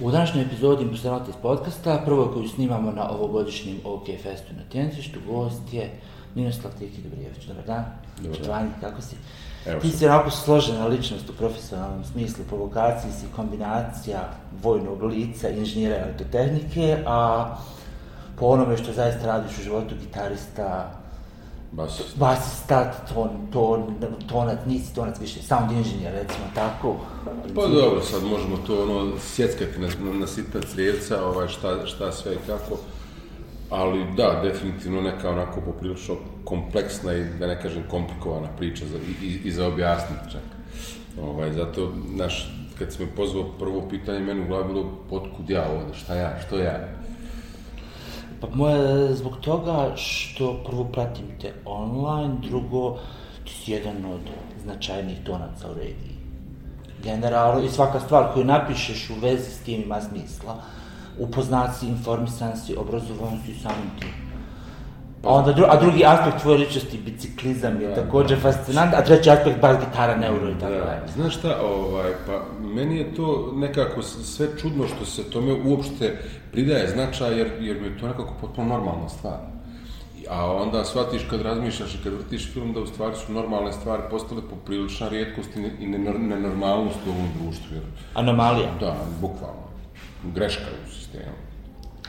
U današnjoj epizodi iz podcasta, prvo koju snimamo na ovogodišnjem OK Festu na Tjencištu, gost je Miroslav Tiki Dobrijević. Dobar dan. Dobar dan. kako si? Evo Ti si onako složena ličnost u profesionalnom smislu, provokaciji si kombinacija vojnog lica, inženjera elektrotehnike, a po onome što zaista radiš u životu, gitarista, Basista. Basista, ton, ton, tonac, nisi tonac više, sound inženjer, recimo tako. Pa dobro, sad možemo to ono sjeckati na, na sitna crijevca, ovaj, šta, šta sve i kako. Ali da, definitivno neka onako poprilično kompleksna i da ne kažem komplikovana priča za, i, i za objasniti čak. Ovaj, zato, naš, kad si me pozvao, prvo pitanje meni u glavi bilo potkud ja ovdje, šta ja, što ja? Pa moje, zbog toga što prvo pratim te online, drugo ti si jedan od značajnijih tonaca u regiji. Generalno, i svaka stvar koju napišeš u vezi s tim ima smisla. Upoznat si, informisan si, obrazovan si samim tim. Pa onda, dru, a drugi aspekt tvoje ličnosti, biciklizam je također fascinant, a treći aspekt bas gitara, neuro i tako dalje. Znaš šta, ovaj, pa meni je to nekako sve čudno što se tome uopšte pridaje značaj, jer, jer je to nekako potpuno normalna stvar. A onda shvatiš kad razmišljaš i kad vrtiš film da u stvari su normalne stvari postale poprilična rijetkost i nenormalnost u ovom društvu. Jer, Anomalija. Da, bukvalno. Greška u sistemu.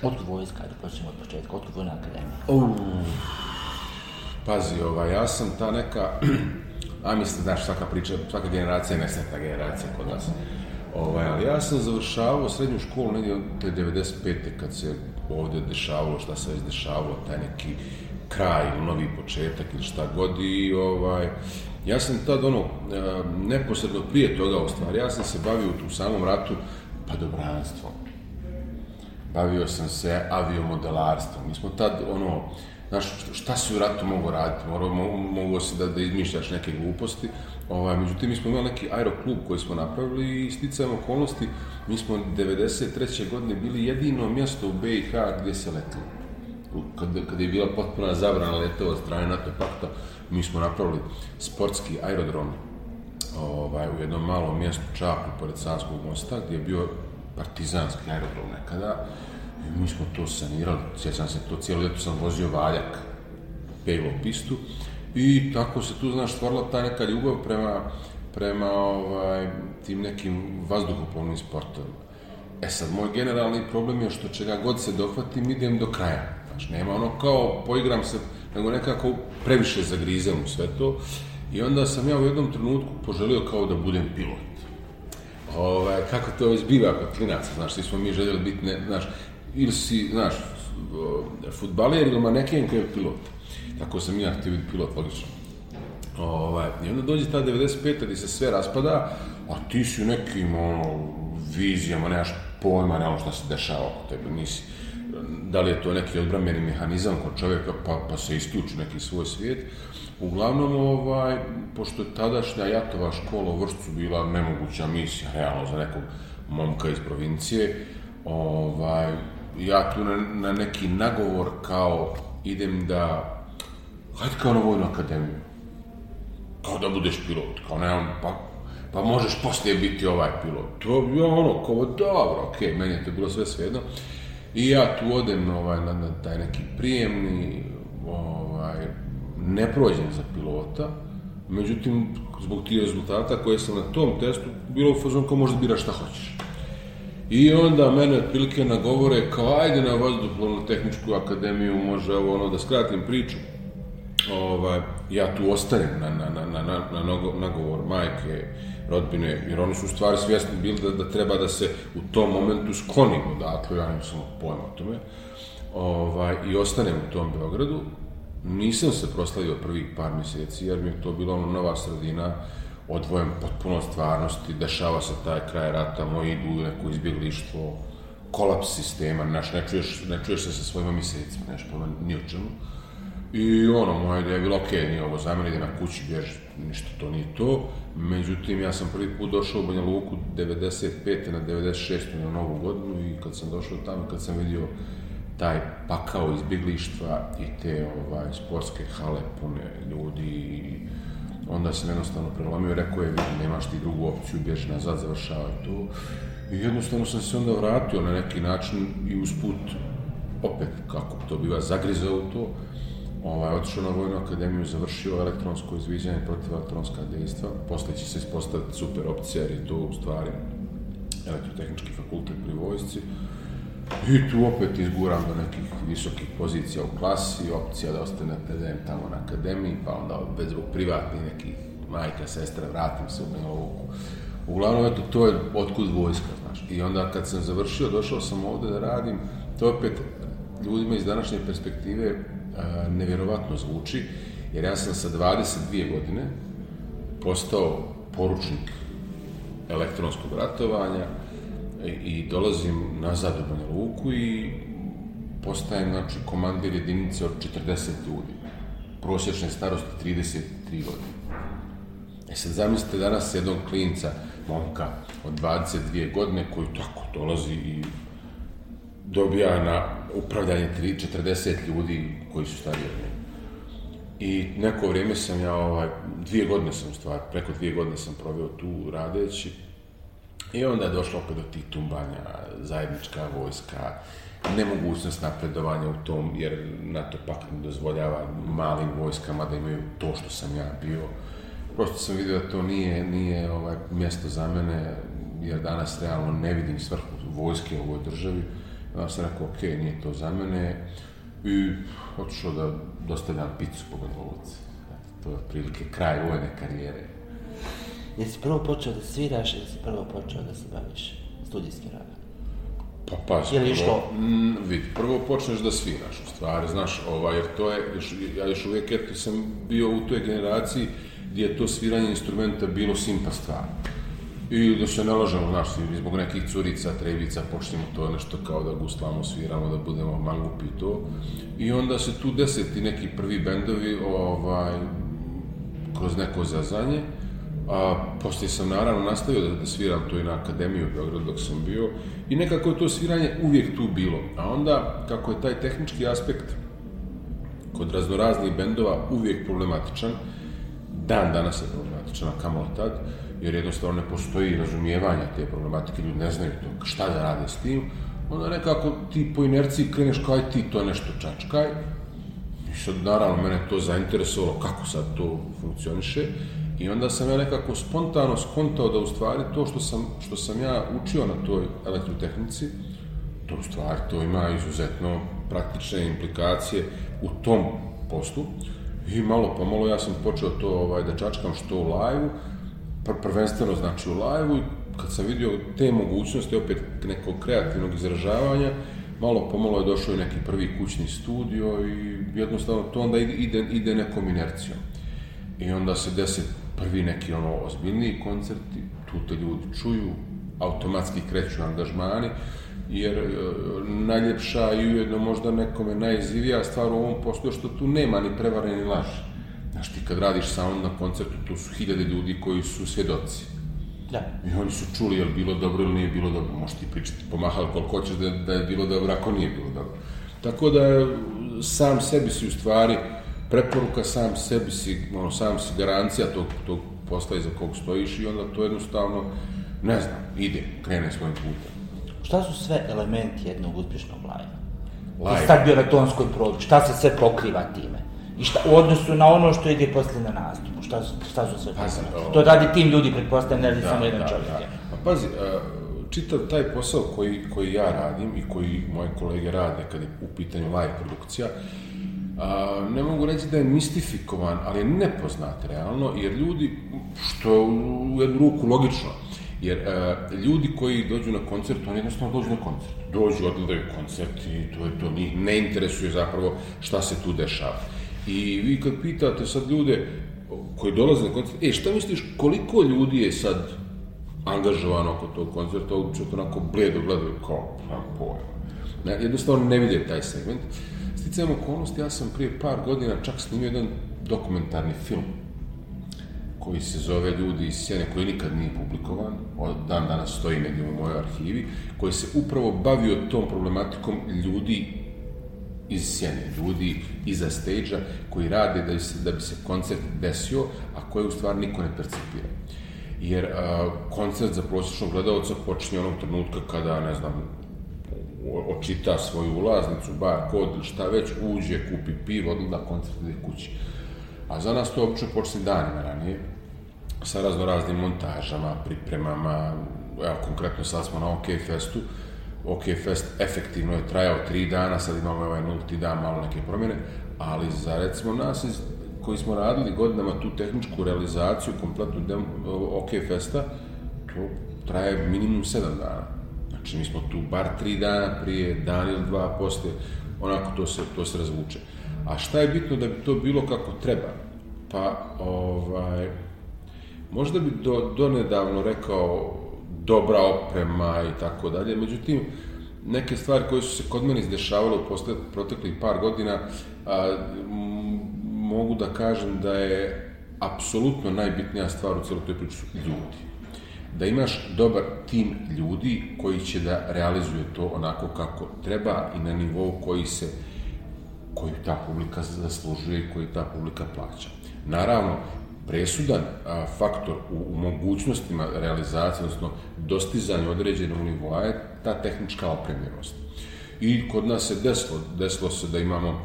Otkud vojska, da počnemo od početka, otkud vojna akademija? Uh, pazi, ovaj, ja sam ta neka, a mislim, znaš, svaka priča, svaka generacija je nesretna generacija kod nas. Ovaj, ali ja sam završavao srednju školu negdje te 95. kad se ovdje dešavalo šta se već dešavalo, taj neki kraj novi početak ili šta god i ovaj, ja sam tad ono, eh, neposredno prije toga u stvari, ja sam se bavio u samom ratu pa dobranstvom bavio sam se aviomodelarstvom. Mi smo tad, ono, znaš, šta si u ratu mogu raditi? Mogu, mogu se da, da izmišljaš neke gluposti. Ovaj, međutim, mi smo imali neki aeroklub koji smo napravili i sticajem okolnosti, mi smo 93. godine bili jedino mjesto u BiH gdje se letilo. Kad, kad je bila potpuna zabrana letova od strane NATO pakta, mi smo napravili sportski aerodrom ovaj, u jednom malom mjestu Čapu, pored Sanskog mosta, gdje je bio partizanski aerodrom nekada. Mi smo to sanirali, sjećam se to, cijelo ljeto sam vozio valjak, pevo pistu. I tako se tu, znaš, stvorila ta neka ljubav prema, prema ovaj, tim nekim vazduhoplovnim sportovima. E sad, moj generalni problem je što čega god se dohvatim, idem do kraja. Znači, nema ono kao poigram se, nego nekako previše zagrizem u sve to. I onda sam ja u jednom trenutku poželio kao da budem pilot ovaj, kako to već biva kod klinaca, znaš, svi smo mi željeli biti, ne, znaš, ili si, znaš, futbaler ili maneken koji je pilot. Tako sam ja htio biti pilot, logično. Ovaj, I onda dođe ta 95. gdje se sve raspada, a ti si u nekim ono, vizijama, nemaš pojma, nema šta se dešava oko tebe, nisi, da li je to neki odbrambeni mehanizam kod čovjeka, pa, pa se isključi neki svoj svijet. Uglavnom, ovaj, pošto je tadašnja Jatova škola u Vršcu bila nemoguća misija, realno, za nekog momka iz provincije, ovaj, ja tu na, na neki nagovor kao idem da, hajde kao na vojnu akademiju, kao da budeš pilot, kao nemam, pa, pa možeš poslije biti ovaj pilot. To je ono, kao dobro, okej, meni je to bilo sve svejedno. I ja tu odem ovaj, na, na taj neki prijemni, ovaj, ne prođem za pilota, međutim, zbog tih rezultata koje sam na tom testu, bilo u fazonu kao možda biraš šta hoćeš. I onda mene otprilike nagovore kao ajde na vazduhoplovnu tehničku akademiju, može ovo ono da skratim priču. Ovaj, ja tu ostanem na, na, na, na, na nagovor majke, rodbine, jer oni su u stvari svjesni bili da, da treba da se u tom momentu sklonimo, dakle, ja nisam pojma o tome. Ovaj, I ostanem u tom Beogradu, nisam se proslavio prvih par mjeseci jer mi je to bila ono nova sredina, odvojen potpuno stvarnosti, dešava se taj kraj rata, moji idu u neko izbjeglištvo, kolaps sistema, znaš, ne čuješ, ne čuješ se sa svojima mjesecima, nešto pojma, ni o čemu. I ono, moja ideja je bila, ok, nije ovo za mene, ide na kući, bježi, ništa to nije to. Međutim, ja sam prvi put došao u Banja Luku 95. na 96. na Novu godinu i kad sam došao tamo, kad sam vidio taj pakao izbjeglištva i te ovaj, sportske hale pune ljudi i onda sam jednostavno prelomio i rekao je, nemaš ti drugu opciju, bježi nazad, završavaj tu. I jednostavno sam se onda vratio na neki način i usput, opet, kako to biva, zagrizao u to, ovaj, otišao na Vojnu akademiju, završio elektronsko izviđanje protiv elektronska dejstva, posle će se ispostaviti super opcija, jer je to u stvari elektrotehnički fakultet pri vojsci. I tu opet izguram do nekih visokih pozicija u klasi, opcija da ostane PDM tamo na akademiji, pa onda bez zbog privatnih nekih majka, sestra, vratim se u Banja. Uglavnom, eto, to je otkud vojska, znaš. I onda kad sam završio, došao sam ovde da radim, to opet ljudima iz današnje perspektive a, nevjerovatno zvuči, jer ja sam sa 22 godine postao poručnik elektronskog ratovanja i, dolazim nazad u Banja Luku i postajem, znači, komandir jedinice od 40 ljudi. Prosječne starosti 33 godine. E sad zamislite danas jednog klinca, momka od 22 godine koji tako dolazi i dobija na upravljanje 3, 40 ljudi koji su stariji od njega. I neko vrijeme sam ja, ovaj, dvije godine sam u stvari, preko dvije godine sam proveo tu radeći. I onda je došlo opet do tih tumbanja, zajednička vojska, nemogućnost napredovanja u tom, jer NATO pak ne dozvoljava malim vojskama da imaju to što sam ja bio. Prosto sam vidio da to nije, nije ovaj, mjesto za mene, jer danas realno ne vidim svrhu vojske u ovoj državi. Ja sam rekao, ok, nije to za mene. I otišao da dostavljam picu po Gandolovici. To je otprilike kraj vojne karijere. Jesi prvo počeo da sviraš ili si prvo počeo da se baviš studijskim radom? Pa pazi, Je li prvo- išlo? Mm, vidi, prvo počneš da sviraš, u stvari, znaš, ovaj, jer to je, još, ja još uvijek, eto, sam bio u toj generaciji gdje je to sviranje instrumenta bilo simpa stvar. I da se ne lažemo, znaš, zbog nekih curica, trebica, počnemo to nešto kao da guslamo, sviramo, da budemo mangupi i to. I onda se tu deseti neki prvi bendovi, ovaj, kroz neko zazanje, a poslije sam naravno nastavio da, da sviram to i na Akademiju u Beogradu dok sam bio i nekako je to sviranje uvijek tu bilo. A onda, kako je taj tehnički aspekt kod raznoraznih bendova uvijek problematičan, dan danas je problematičan, a kamoli tad, jer jednostavno ne postoji razumijevanja te problematike, ljudi ne znaju to, šta da rade s tim, onda nekako ti po inerciji kreneš kao aj ti to nešto čačkaj, I sad, naravno, mene to zainteresovalo kako sad to funkcioniše i onda sam ja nekako spontano skontao da u stvari to što sam, što sam ja učio na toj elektrotehnici, to u stvari to ima izuzetno praktične implikacije u tom poslu i malo po malo ja sam počeo to ovaj, da čačkam što u live pr prvenstveno znači u live i kad sam vidio te mogućnosti opet nekog kreativnog izražavanja, malo pomalo je došao i neki prvi kućni studio i jednostavno to onda ide, ide nekom inercijom. I onda se desi prvi neki ono ozbiljniji koncerti, tu te ljudi čuju, automatski kreću angažmani, jer e, najljepša i ujedno možda nekome najizivija stvar u ovom poslu je što tu nema ni prevare ni laži. Znaš, ti kad radiš sound na koncertu, tu su hiljade ljudi koji su svjedoci. Da. I oni su čuli je bilo dobro ili nije bilo dobro. Možeš ti pričati, pomahali koliko hoćeš da, da je bilo dobro, ako nije bilo dobro. Tako da sam sebi si u stvari preporuka, sam sebi si, ono, sam si garancija tog, tog posla iza kog stojiš i onda to jednostavno, ne znam, ide, krene svojim putem. Šta su sve elementi jednog uspješnog live? Live. Ti sad bio na tonskoj probi, šta se sve pokriva time? I šta, u odnosu na ono što ide posle na nastupu, šta su, šta su sve Pazi, o- To radi tim ljudi, pretpostavljam, ne radi samo jedan čovjek. je. Pa pazi, a, čitav taj posao koji, koji ja radim i koji moje kolege rade kad je u pitanju live produkcija, a, ne mogu reći da je mistifikovan, ali je nepoznat realno, jer ljudi, što je u jednu ruku logično, jer a, ljudi koji dođu na koncert, oni jednostavno dođu na koncert. Dođu, odgledaju koncert i to je to, njih ne interesuje zapravo šta se tu dešava. I vi kad pitate sad ljude koji dolaze na koncert, e, šta misliš, koliko ljudi je sad angažovano oko tog koncerta, uopće to onako bledo gledaju kao, nemam pojma. Ne, jednostavno ne vide taj segment. Sticajem okolnosti, ja sam prije par godina čak snimio jedan dokumentarni film koji se zove Ljudi iz Sjene, koji nikad nije publikovan, od dan danas stoji negdje u mojoj arhivi, koji se upravo bavio tom problematikom ljudi iz sjene, ljudi iza stage koji rade da bi, se, da bi se koncert desio, a koje u stvari niko ne percipira. Jer a, koncert za prosječnog gledalca počinje onog trenutka kada, ne znam, očita svoju ulaznicu, bar kod, šta već, uđe, kupi pivo, odgleda koncert ide kući. A za nas to obično počne danima ranije, sa razno raznim montažama, pripremama, evo konkretno sad smo na OK Festu, OK Fest efektivno je trajao tri dana, sad imamo ovaj nulti dan, malo neke promjene, ali za recimo nas iz, koji smo radili godinama tu tehničku realizaciju, kompletnu dem, OK Festa, to traje minimum sedam dana. Znači mi smo tu bar tri dana prije, dan ili dva poslije, onako to se, to se razvuče. A šta je bitno da bi to bilo kako treba? Pa, ovaj, možda bi do, donedavno rekao dobra oprema i tako dalje, međutim, neke stvari koje su se kod mene izdešavale u posle, proteklih par godina, a, mogu da kažem da je apsolutno najbitnija stvar u cijeloj toj priči su ljudi. Da imaš dobar tim ljudi koji će da realizuje to onako kako treba i na nivou koji se koju ta publika zaslužuje i koju ta publika plaća. Naravno, presudan a, faktor u, u mogućnostima realizacije, odnosno dostizanja određenog nivoa je ta tehnička opremljenost. I kod nas se desilo, desilo se da imamo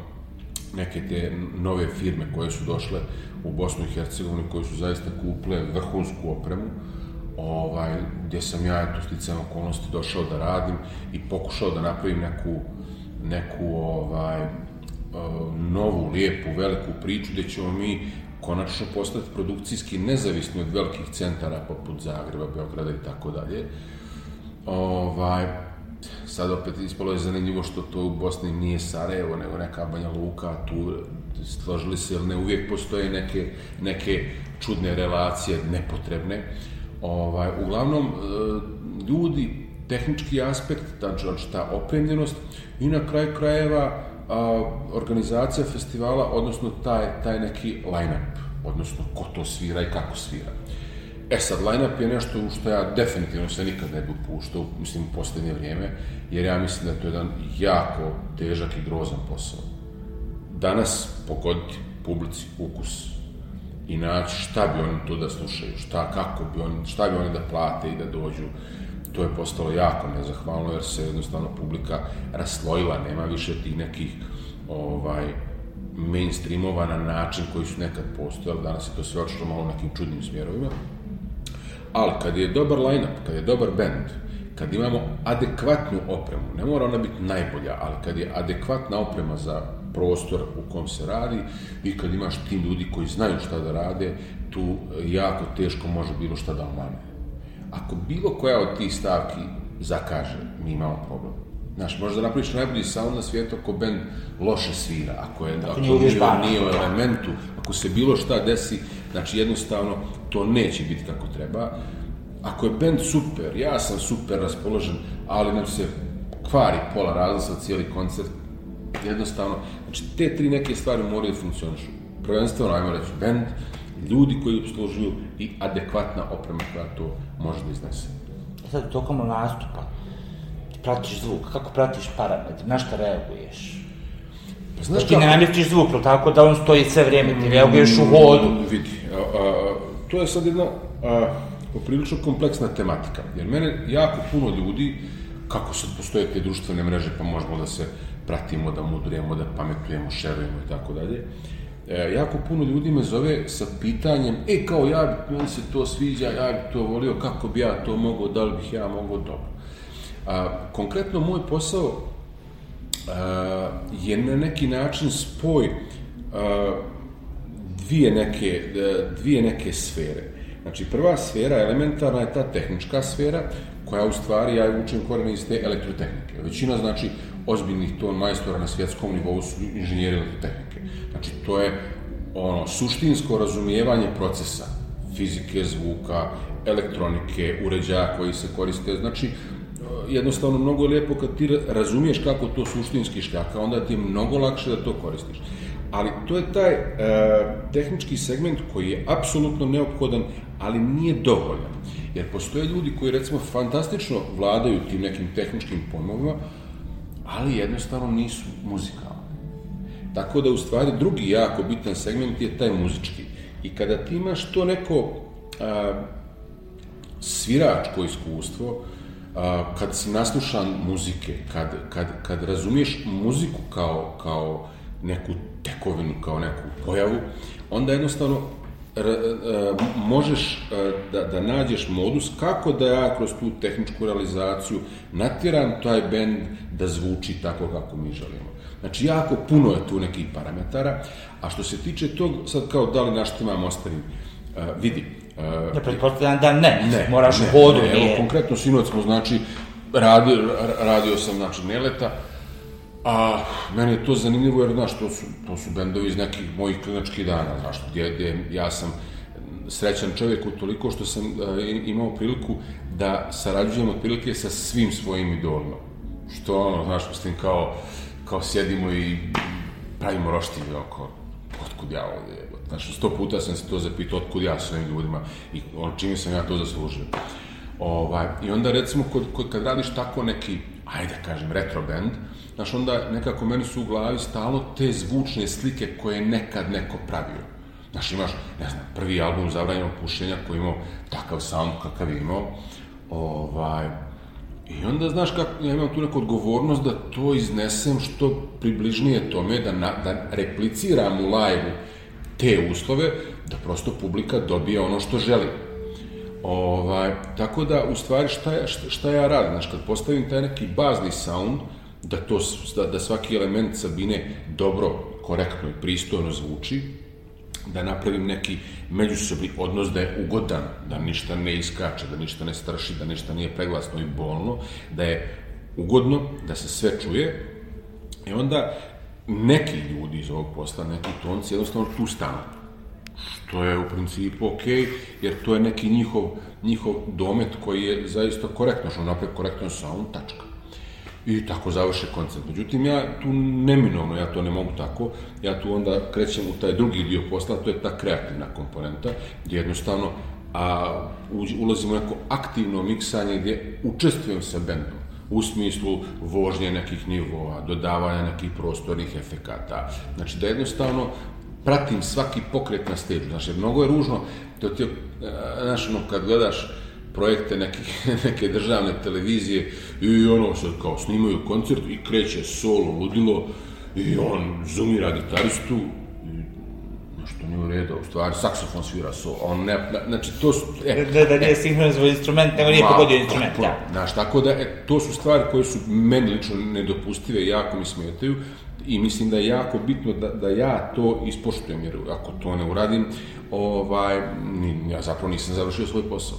neke te nove firme koje su došle u Bosnu i Hercegovinu, koje su zaista kupile vrhunsku opremu, ovaj, gdje sam ja, eto, sticajem okolnosti, došao da radim i pokušao da napravim neku, neku ovaj, novu, lijepu, veliku priču gdje ćemo mi konačno postati produkcijski nezavisni od velikih centara poput Zagreba, Beograda i tako dalje. Ovaj, sad opet ispalo je zanimljivo što to u Bosni nije Sarajevo, nego neka Banja Luka, tu složili se, jer ne uvijek postoje neke, neke čudne relacije, nepotrebne. Ovaj, uglavnom, e, ljudi, tehnički aspekt, znači ta opremljenost i na kraju krajeva a, organizacija festivala, odnosno taj, taj neki line-up, odnosno ko to svira i kako svira. E sad, line-up je nešto u što ja definitivno se nikad ne bi upuštao, mislim, u posljednje vrijeme, jer ja mislim da je to jedan jako težak i grozan posao. Danas pogoditi publici ukus i naći šta bi oni to da slušaju, šta, kako bi oni, šta bi oni da plate i da dođu, to je postalo jako nezahvalno jer se jednostavno publika raslojila, nema više tih nekih ovaj, mainstreamova na način koji su nekad postojali, danas je to sve očito malo nekim čudnim smjerovima. Ali kad je dobar line-up, kad je dobar band, kad imamo adekvatnu opremu, ne mora ona biti najbolja, ali kad je adekvatna oprema za prostor u kom se radi i kad imaš tim ljudi koji znaju šta da rade, tu jako teško može bilo šta da omane. Ako bilo koja od tih stavki zakaže, mi imamo problem. Znaš, možda napraviš najbolji sound na svijetu ako band loše svira, ako, je, ako nije uvježbano. nije u elementu, ako se bilo šta desi, znači jednostavno to neće biti kako treba. Ako je band super, ja sam super raspoložen, ali nam se kvari pola razlasa cijeli koncert, jednostavno, znači te tri neke stvari moraju da funkcionišu. Prvenstveno, ajmo reći, band, ljudi koji obslužuju i adekvatna oprema koja to može da iznese. E sad, tokom nastupa, ti pratiš zvuk, kako pratiš parametre, na šta reaguješ? Pa Znaš, ti ne namjestiš zvuk, tako da on stoji sve vrijeme, ti reaguješ u Mm, hodu. Vidi, a, a, to je sad jedna a, poprilično kompleksna tematika, jer mene jako puno ljudi, kako sad postoje te društvene mreže, pa možemo da se pratimo, da mudrujemo, da pametujemo, šerujemo i tako dalje, e, jako puno ljudi me zove sa pitanjem, e, kao ja meni se to sviđa, ja bi to volio, kako bi ja to mogao, da li bih ja mogao dobro. A, konkretno, moj posao a, je na neki način spoj a, dvije neke, e, dvije neke sfere. Znači, prva sfera, elementarna, je ta tehnička sfera, koja u stvari, ja učim korijene iz te elektrotehnike. Većina, znači, ozbiljnih ton majstora na svjetskom nivou su inženjeri elektrotehnike. Znači, to je ono, suštinsko razumijevanje procesa, fizike, zvuka, elektronike, uređaja koji se koriste. Znači, jednostavno mnogo je lijepo kad ti razumiješ kako to suštinski šljaka, onda ti je mnogo lakše da to koristiš. Ali to je taj e, tehnički segment koji je apsolutno neophodan, ali nije dovoljan. Jer postoje ljudi koji recimo fantastično vladaju tim nekim tehničkim pojmovima, ali jednostavno nisu muzikalni. Tako da u stvari drugi jako bitan segment je taj muzički. I kada ti imaš to neko a, sviračko iskustvo, a, kad si naslušan muzike, kad, kad, kad razumiješ muziku kao, kao neku tekovinu, kao neku pojavu, onda jednostavno možeš da, da nađeš modus kako da ja kroz tu tehničku realizaciju natjeram taj bend da zvuči tako kako mi želimo. Znači, jako puno je tu nekih parametara, a što se tiče tog, sad kao da li naštimam ostarim, uh, vidi, Uh, ja pretpostavljam da ne, ne moraš ne, u hodu. Ne, evo, konkretno sinoć smo, znači, radio, radio sam, znači, Neleta, a meni je to zanimljivo jer, znaš, to su, to su bendovi iz nekih mojih klinačkih dana, znaš, gdje, gdje ja sam srećan čovjek u toliko što sam uh, imao priliku da sarađujem otprilike sa svim svojim idolima. Što ono, znaš, mislim, kao, kao sjedimo i pravimo roštilje oko, otkud ja ovdje, Znači, sto puta sam se to zapitao, otkud ja s ovim ljudima i on, čime sam ja to zaslužio. Ovaj, I onda, recimo, kod, kod, kad radiš tako neki, ajde kažem, retro band, znaš, onda nekako meni su u glavi stalno te zvučne slike koje je nekad neko pravio. Znaš, imaš, ne znam, prvi album Zabranjenog pušenja koji imao takav sound kakav je imao, ovaj, I onda, znaš, kako, ja imam tu neku odgovornost da to iznesem što približnije tome, da, na, da repliciram u live te uslove da prosto publika dobije ono što želi. Ovaj, tako da, u stvari, šta, ja, šta, ja radim? Znaš, kad postavim taj neki bazni sound, da, to, da, da svaki element Sabine dobro, korektno i pristojno zvuči, da napravim neki međusobni odnos da je ugodan, da ništa ne iskače, da ništa ne strši, da ništa nije preglasno i bolno, da je ugodno, da se sve čuje. I onda neki ljudi iz ovog posla, neki tonci, jednostavno tu stanu. Što je u principu ok, jer to je neki njihov, njihov domet koji je zaista korektno, što napred korektno sound, tačka. I tako završe koncert. Međutim, ja tu neminovno, ja to ne mogu tako, ja tu onda krećem u taj drugi dio posla, to je ta kreativna komponenta, gdje jednostavno a, ulazimo u neko aktivno miksanje gdje učestvujem sa bendom u smislu vožnje nekih nivoa, dodavanja nekih prostornih efekata. Znači da jednostavno pratim svaki pokret na stage. Znači, mnogo je ružno, to ti, znaš, ono, kad gledaš projekte nekih, neke državne televizije i ono se kao snimaju koncert i kreće solo, ludilo i on zoomira gitaristu što nije u redu, u stvari saksofon svira so, on ne, znači to su... E, da, da nije sinhronizovo instrument, nego nije pogodio instrument, da. Znaš, tako da, e, to su stvari koje su meni lično nedopustive, jako mi smetaju, i mislim da je jako bitno da, da ja to ispoštujem, jer ako to ne uradim, ovaj, ja zapravo nisam završio svoj posao.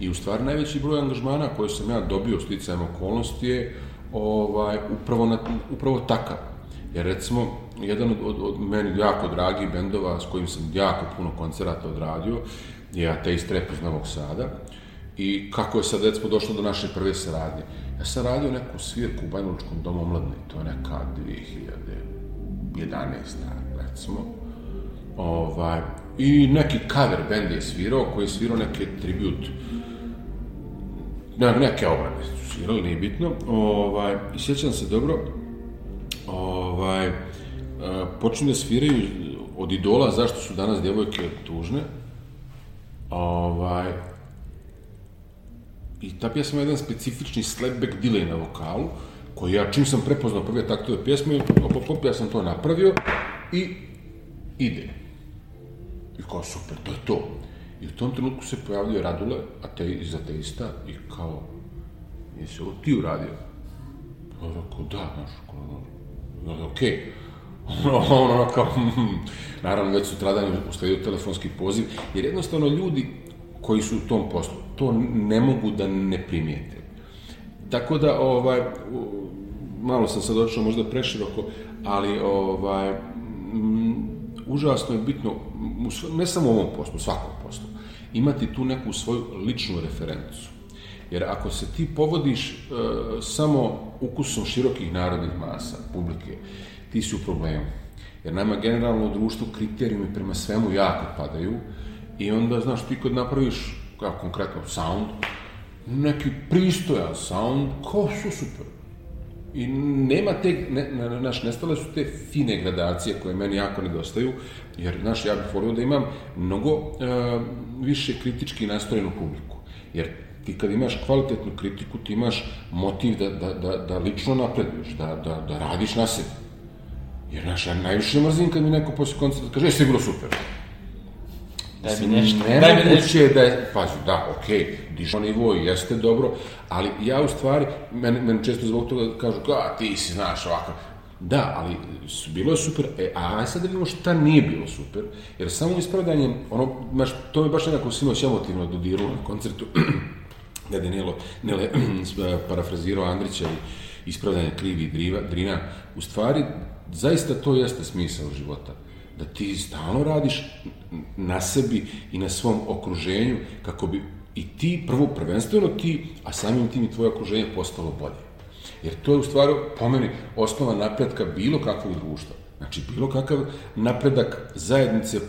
I u stvari najveći broj angažmana koje sam ja dobio sticajem okolnosti je ovaj, upravo, na, upravo takav. Jer recimo, jedan od, od, od meni jako dragi bendova s kojim sam jako puno koncerata odradio je Ateist Rap iz Novog Sada. I kako je sad recimo došlo do naše prve saradnje. Ja sam radio neku svirku u Banjolučkom domu omladne, to je neka 2011. recimo. Ovaj, I neki cover band je svirao, koji je svirao neke tribut, ne, neke obrane su svirali, nije bitno. Ovaj, I sjećam se dobro, ovaj, počinju da sviraju od idola zašto su danas djevojke tužne. Ovaj, I ta pjesma je jedan specifični slapback delay na vokalu, koji ja čim sam prepoznao prve taktove pjesme, op, op, op, ja sam to napravio i ide. I kao super, to je to. I u tom trenutku se pojavljuje Radule, a te iz ateista, i kao, jesi ovo ti uradio? Pa rekao, da, znaš, kao, okej. Okay ono, ono, kao, hm, naravno, već sutradan usledio telefonski poziv, jer jednostavno ljudi koji su u tom poslu, to ne mogu da ne primijete. Tako da, ovaj, malo sam sad odšao možda preširoko, ali ovaj, m, užasno je bitno, ne samo u ovom poslu, u svakom poslu, imati tu neku svoju ličnu referencu. Jer ako se ti povodiš e, samo ukusom širokih narodnih masa, publike, ti si u problemu. Jer nama generalno društvu kriterijumi prema svemu jako padaju i onda, znaš, ti kad napraviš, kao konkretno, sound, neki pristojan sound, kao su super. I nema te, ne, naš, nestale su te fine gradacije koje meni jako nedostaju, jer, znaš, ja bih volio da imam mnogo uh, više kritički nastrojenu publiku. Jer ti kad imaš kvalitetnu kritiku, ti imaš motiv da, da, da, da lično napreduješ, da, da, da radiš na sebi. Jer, znaš, ja najviše mrzim kad mi neko posle koncerta kaže, jeste bilo super. Daj mi nešto, daj mi nešto. Nemoguće je da je, pazi, da, okej, okay, dižo nivo i jeste dobro, ali ja u stvari, meni, meni često zbog toga kažu, ka, ti si, znaš, ovakav. Da, ali bilo je super, e, a aj sad da vidimo šta nije bilo super, jer samo ispravdanjem, ono, baš, to me baš nekako sinoć emotivno dodiralo na koncertu, da je Nelo, Nele parafrazirao Andrića i ispravljanje krivi i drina, u stvari, zaista to jeste smisao života. Da ti stalno radiš na sebi i na svom okruženju kako bi i ti, prvo prvenstveno ti, a samim tim i tvoje okruženje postalo bolje. Jer to je u stvari, po meni, osnova napretka bilo kakvog društva. Znači, bilo kakav napredak zajednice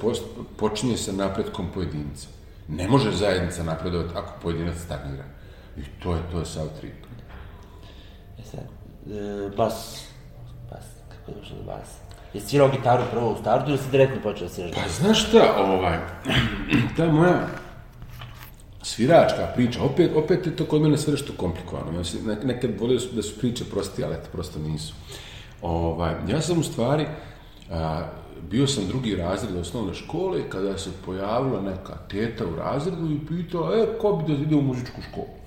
počinje sa napretkom pojedinca. Ne može zajednica napredovati ako pojedinac stagnira. I to je, to je sav trip. E sad, e, bas, bas, kako je došlo do basa? Jesi svirao gitaru prvo u startu ili si direktno počeo da sviraš Pa znaš šta, ovaj, ta moja sviračka priča, opet, opet je to kod mene sve nešto komplikovano. Ja se nek- nekad volio da su, da su priče prosti, ali eto, prosto nisu. Ovaj, ja sam u stvari, a, bio sam drugi razred osnovne škole kada se pojavila neka teta u razredu i pitala, e, ko bi da ide u muzičku školu?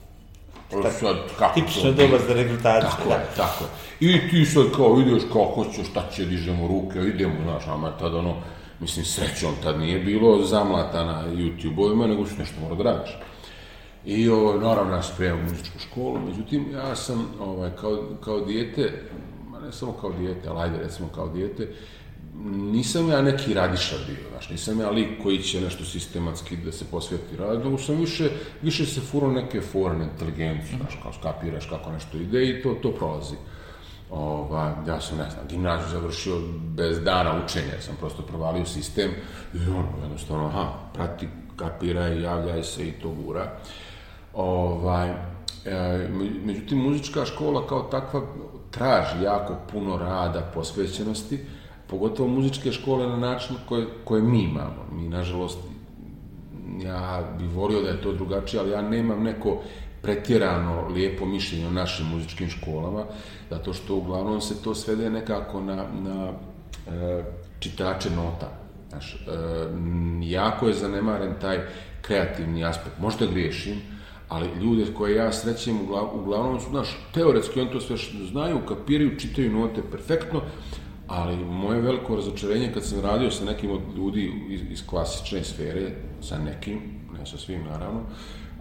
E, sad, kako Tipično to doba za rekrutaciju. Tako da. je, tako je. I ti sad kao ideš, kao hoćeš, šta će, dižemo ruke, idemo, znaš, ama tad ono, mislim, srećom tad nije bilo zamlata na YouTube-ovima, nego su nešto mora da radiš. I ovo, naravno, ja sam prijavio u muzičku školu, međutim, ja sam, ovaj, kao, kao dijete, ma ne samo kao dijete, ali ajde, recimo kao dijete, nisam ja neki radiša bio, znaš, nisam ja lik koji će nešto sistematski da se posveti radu, sam više, više se furao neke fore na inteligenciju, znaš, kao skapiraš kako nešto ide i to, to prolazi. Ovaj, ja sam, ne znam, gimnaziju završio bez dana učenja, sam prosto provalio sistem i ono, jednostavno, aha, prati, kapiraj, javljaj se i to gura. Ovaj, e, me- međutim, muzička škola kao takva traži jako puno rada, posvećenosti, pogotovo muzičke škole na način koje, koje mi imamo. Mi, nažalost, ja bih volio da je to drugačije, ali ja nemam neko pretjerano lijepo mišljenje o našim muzičkim školama, zato što uglavnom se to svede nekako na, na e, čitače nota. Znaš, e, jako je zanemaren taj kreativni aspekt. Možda griješim, ali ljude koje ja srećem uglav, uglavnom su, znaš, teoretski on to sve znaju, kapiraju, čitaju note perfektno, ali moje veliko razočarenje kad sam radio sa nekim od ljudi iz, iz klasične sfere, sa nekim, ne sa svim naravno,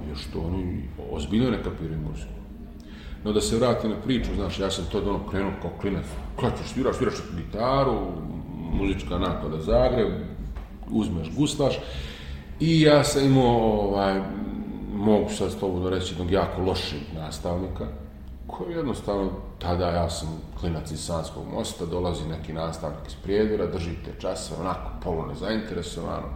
je što oni ozbiljno ne kapiraju muziku. No da se vratim na priču, znaš, ja sam to ono krenuo kao klinac, klačeš, sviraš, sviraš gitaru, muzička naklada Zagreb, uzmeš, guslaš, i ja sam imao, ovaj, mogu sad slobodno reći, jednog jako lošeg nastavnika, koji jednostavno, tada ja sam klinac iz Sanskog mosta, dolazi neki nastavnik iz Prijedora, drži te časove, onako polu nezainteresovano.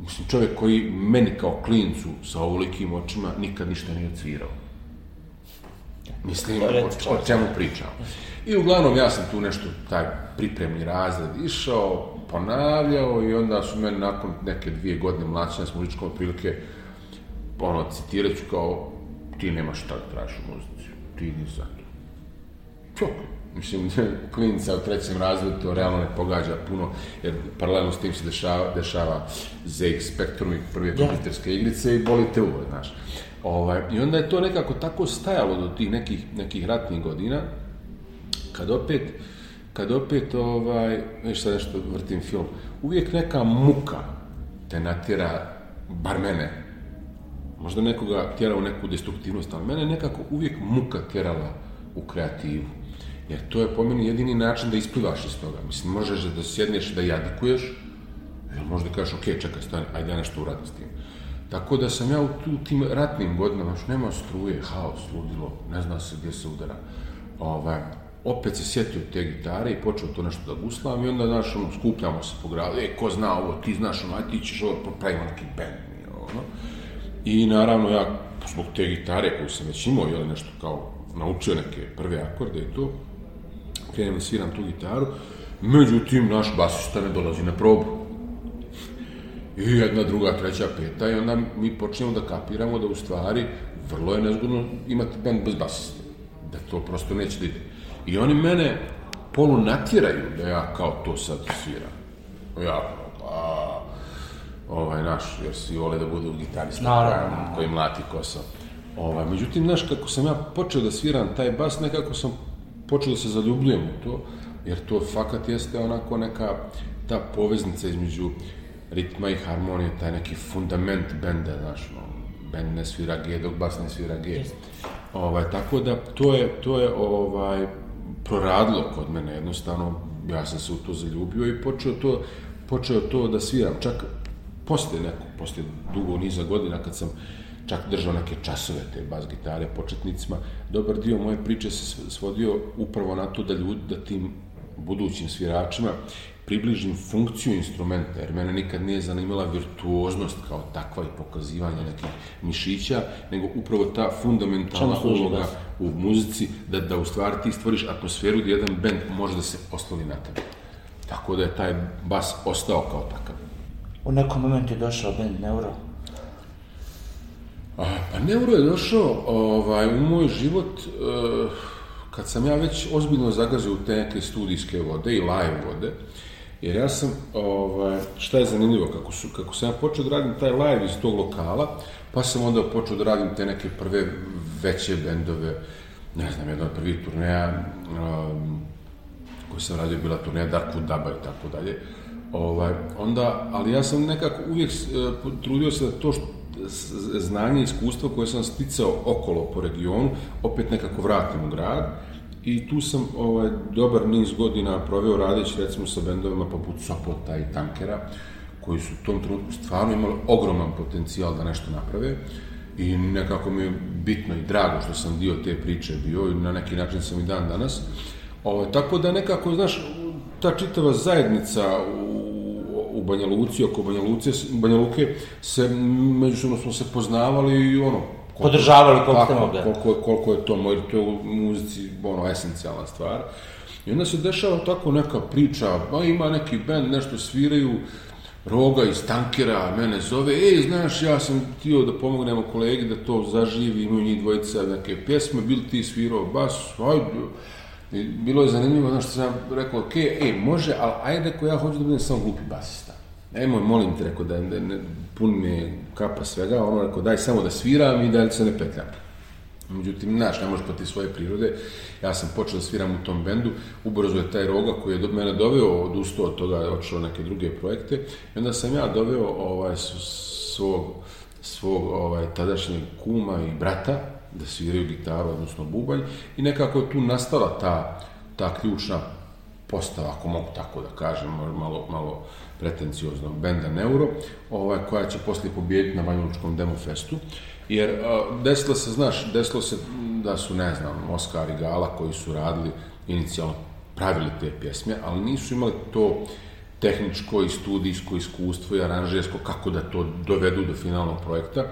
Mislim, čovjek koji meni kao klincu sa ovolikim očima nikad ništa nije odsvirao. Mislim, o, o čemu pričam. I uglavnom ja sam tu nešto, taj pripremni razred išao, ponavljao i onda su meni nakon neke dvije godine mlačenja s muzičkom otprilike, ono, citirat ću kao, ti nemaš šta da tražiš u muzici, ti nisi za to. Mislim, klinica u trećem razredu to realno ne pogađa puno, jer paralelno s tim se dešava, dešava ZX Spectrum i prve kompjuterske igrice i boli te uvo, znaš. Ovaj, I onda je to nekako tako stajalo do tih nekih, nekih ratnih godina, kad opet, kad opet, ovaj, viš sad nešto vrtim film, uvijek neka muka te natjera, bar mene, možda nekoga tjera u neku destruktivnost, ali mene nekako uvijek muka tjerala u kreativu. Jer to je po meni jedini način da isplivaš iz toga. Mislim, možeš da sjedneš da jadikuješ, ili možda kažeš, ok, čekaj, stani, ajde ja nešto uradim s tim. Tako da sam ja u tim ratnim godinama, još nema struje, haos, ludilo, ne zna se gdje se udara. Ovaj, opet se sjetio te gitare i počeo to nešto da guslam i onda, znaš, ono, skupljamo se po gradu, e, ko zna ovo, ti znaš, ono, aj ti ćeš ovo, pravimo neki band, ono. I naravno ja, zbog te gitare koju sam već imao, jel, nešto kao, naučio neke prve akorde i to, krenem da sviram tu gitaru, međutim, naš basista ne dolazi na probu. I jedna, druga, treća, peta i onda mi počnemo da kapiramo da u stvari vrlo je nezgodno imati band bez basiste. Da to prosto neće da ide. I oni mene polu natjeraju da ja kao to sad sviram. Ja, ovaj naš, jer svi vole da budu gitarista Naravno. koji- mlati kosa. Ovaj, međutim, znaš, kako sam ja počeo da sviram taj bas, nekako sam počeo da se zaljubljujem u to, jer to fakat jeste onako neka ta poveznica između ritma i harmonije, taj neki fundament benda, znaš, no, bend ne svira G, dok bas ne svira G. Ovaj, tako da, to je, to je ovaj, proradilo kod mene, jednostavno, ja sam se u to zaljubio i počeo to, počeo to da sviram, čak posle neko, posle dugo niza godina kad sam čak držao neke časove te bas gitare početnicima, dobar dio moje priče se svodio upravo na to da ljudi, da tim budućim sviračima približim funkciju instrumenta, jer mene nikad nije zanimala virtuoznost kao takva i pokazivanje nekih mišića, nego upravo ta fundamentalna uloga bas? u muzici, da, da u stvari ti stvoriš atmosferu gdje jedan bend može da se osloni na tebe. Tako da je taj bas ostao kao takav. U nekom momentu je došao band Neuro. A, Pa Neuro je došao ovaj, u moj život eh, kad sam ja već ozbiljno zagazio u te neke studijske vode i live vode, jer ja sam, ovaj, šta je zanimljivo, kako, su, kako sam ja počeo da radim taj live iz tog lokala, pa sam onda počeo da radim te neke prve veće bendove, ne znam, jedna od prvih turneja, um, koju sam radio bila turneja Darkwood Daba i tako dalje. Ovaj, onda, ali ja sam nekako uvijek e, trudio se da to što, znanje i iskustvo koje sam sticao okolo po regionu, opet nekako vratim u grad. I tu sam ovaj, dobar niz godina proveo radeći recimo sa bendovima poput Sopota i Tankera, koji su u tom trenutku stvarno imali ogroman potencijal da nešto naprave i nekako mi je bitno i drago što sam dio te priče bio i na neki način sam i dan danas. Ovo, tako da nekako, znaš, ta čitava zajednica u, u Banja Luci, oko Banja, Luce, Banja Luke, se, međusobno smo se poznavali i ono, koliko- Podržavali koliko mogli. koliko, koliko je to moj, to je u muzici ono, esencijalna stvar. I onda se dešava tako neka priča, ba ima neki band, nešto sviraju, Roga iz Tankera mene zove, ej, znaš, ja sam htio da pomognemo kolegi da to zaživi, imaju njih dvojica neke pjesme, bil ti svirao bas, ajde. I bilo je zanimljivo, znaš što sam ja rekao, ok, ej, može, ali ajde ko ja hoću da budem samo glupi basista. Nemoj, molim te, rekao, da ne, ne, pun mi kapa svega, ono, rekao, daj samo da sviram i da se ne petljam. Međutim, znaš, ne možeš protiv svoje prirode. Ja sam počeo da sviram u tom bendu, ubrzo je taj roga koji je do mene doveo, odustao od toga, otišao neke druge projekte. I onda sam ja doveo ovaj, svog, svog ovaj, tadašnjeg kuma i brata da sviraju gitaru, odnosno bubanj. I nekako je tu nastala ta, ta ključna postava, ako mogu tako da kažem, malo, malo pretenciozno, benda Neuro, ovaj, koja će poslije pobijediti na Banjalučkom Demo Festu. Jer desilo se, znaš, desilo se da su, ne znam, Oskar i Gala koji su radili inicijalno pravili te pjesme, ali nisu imali to tehničko i studijsko iskustvo i aranžersko kako da to dovedu do finalnog projekta.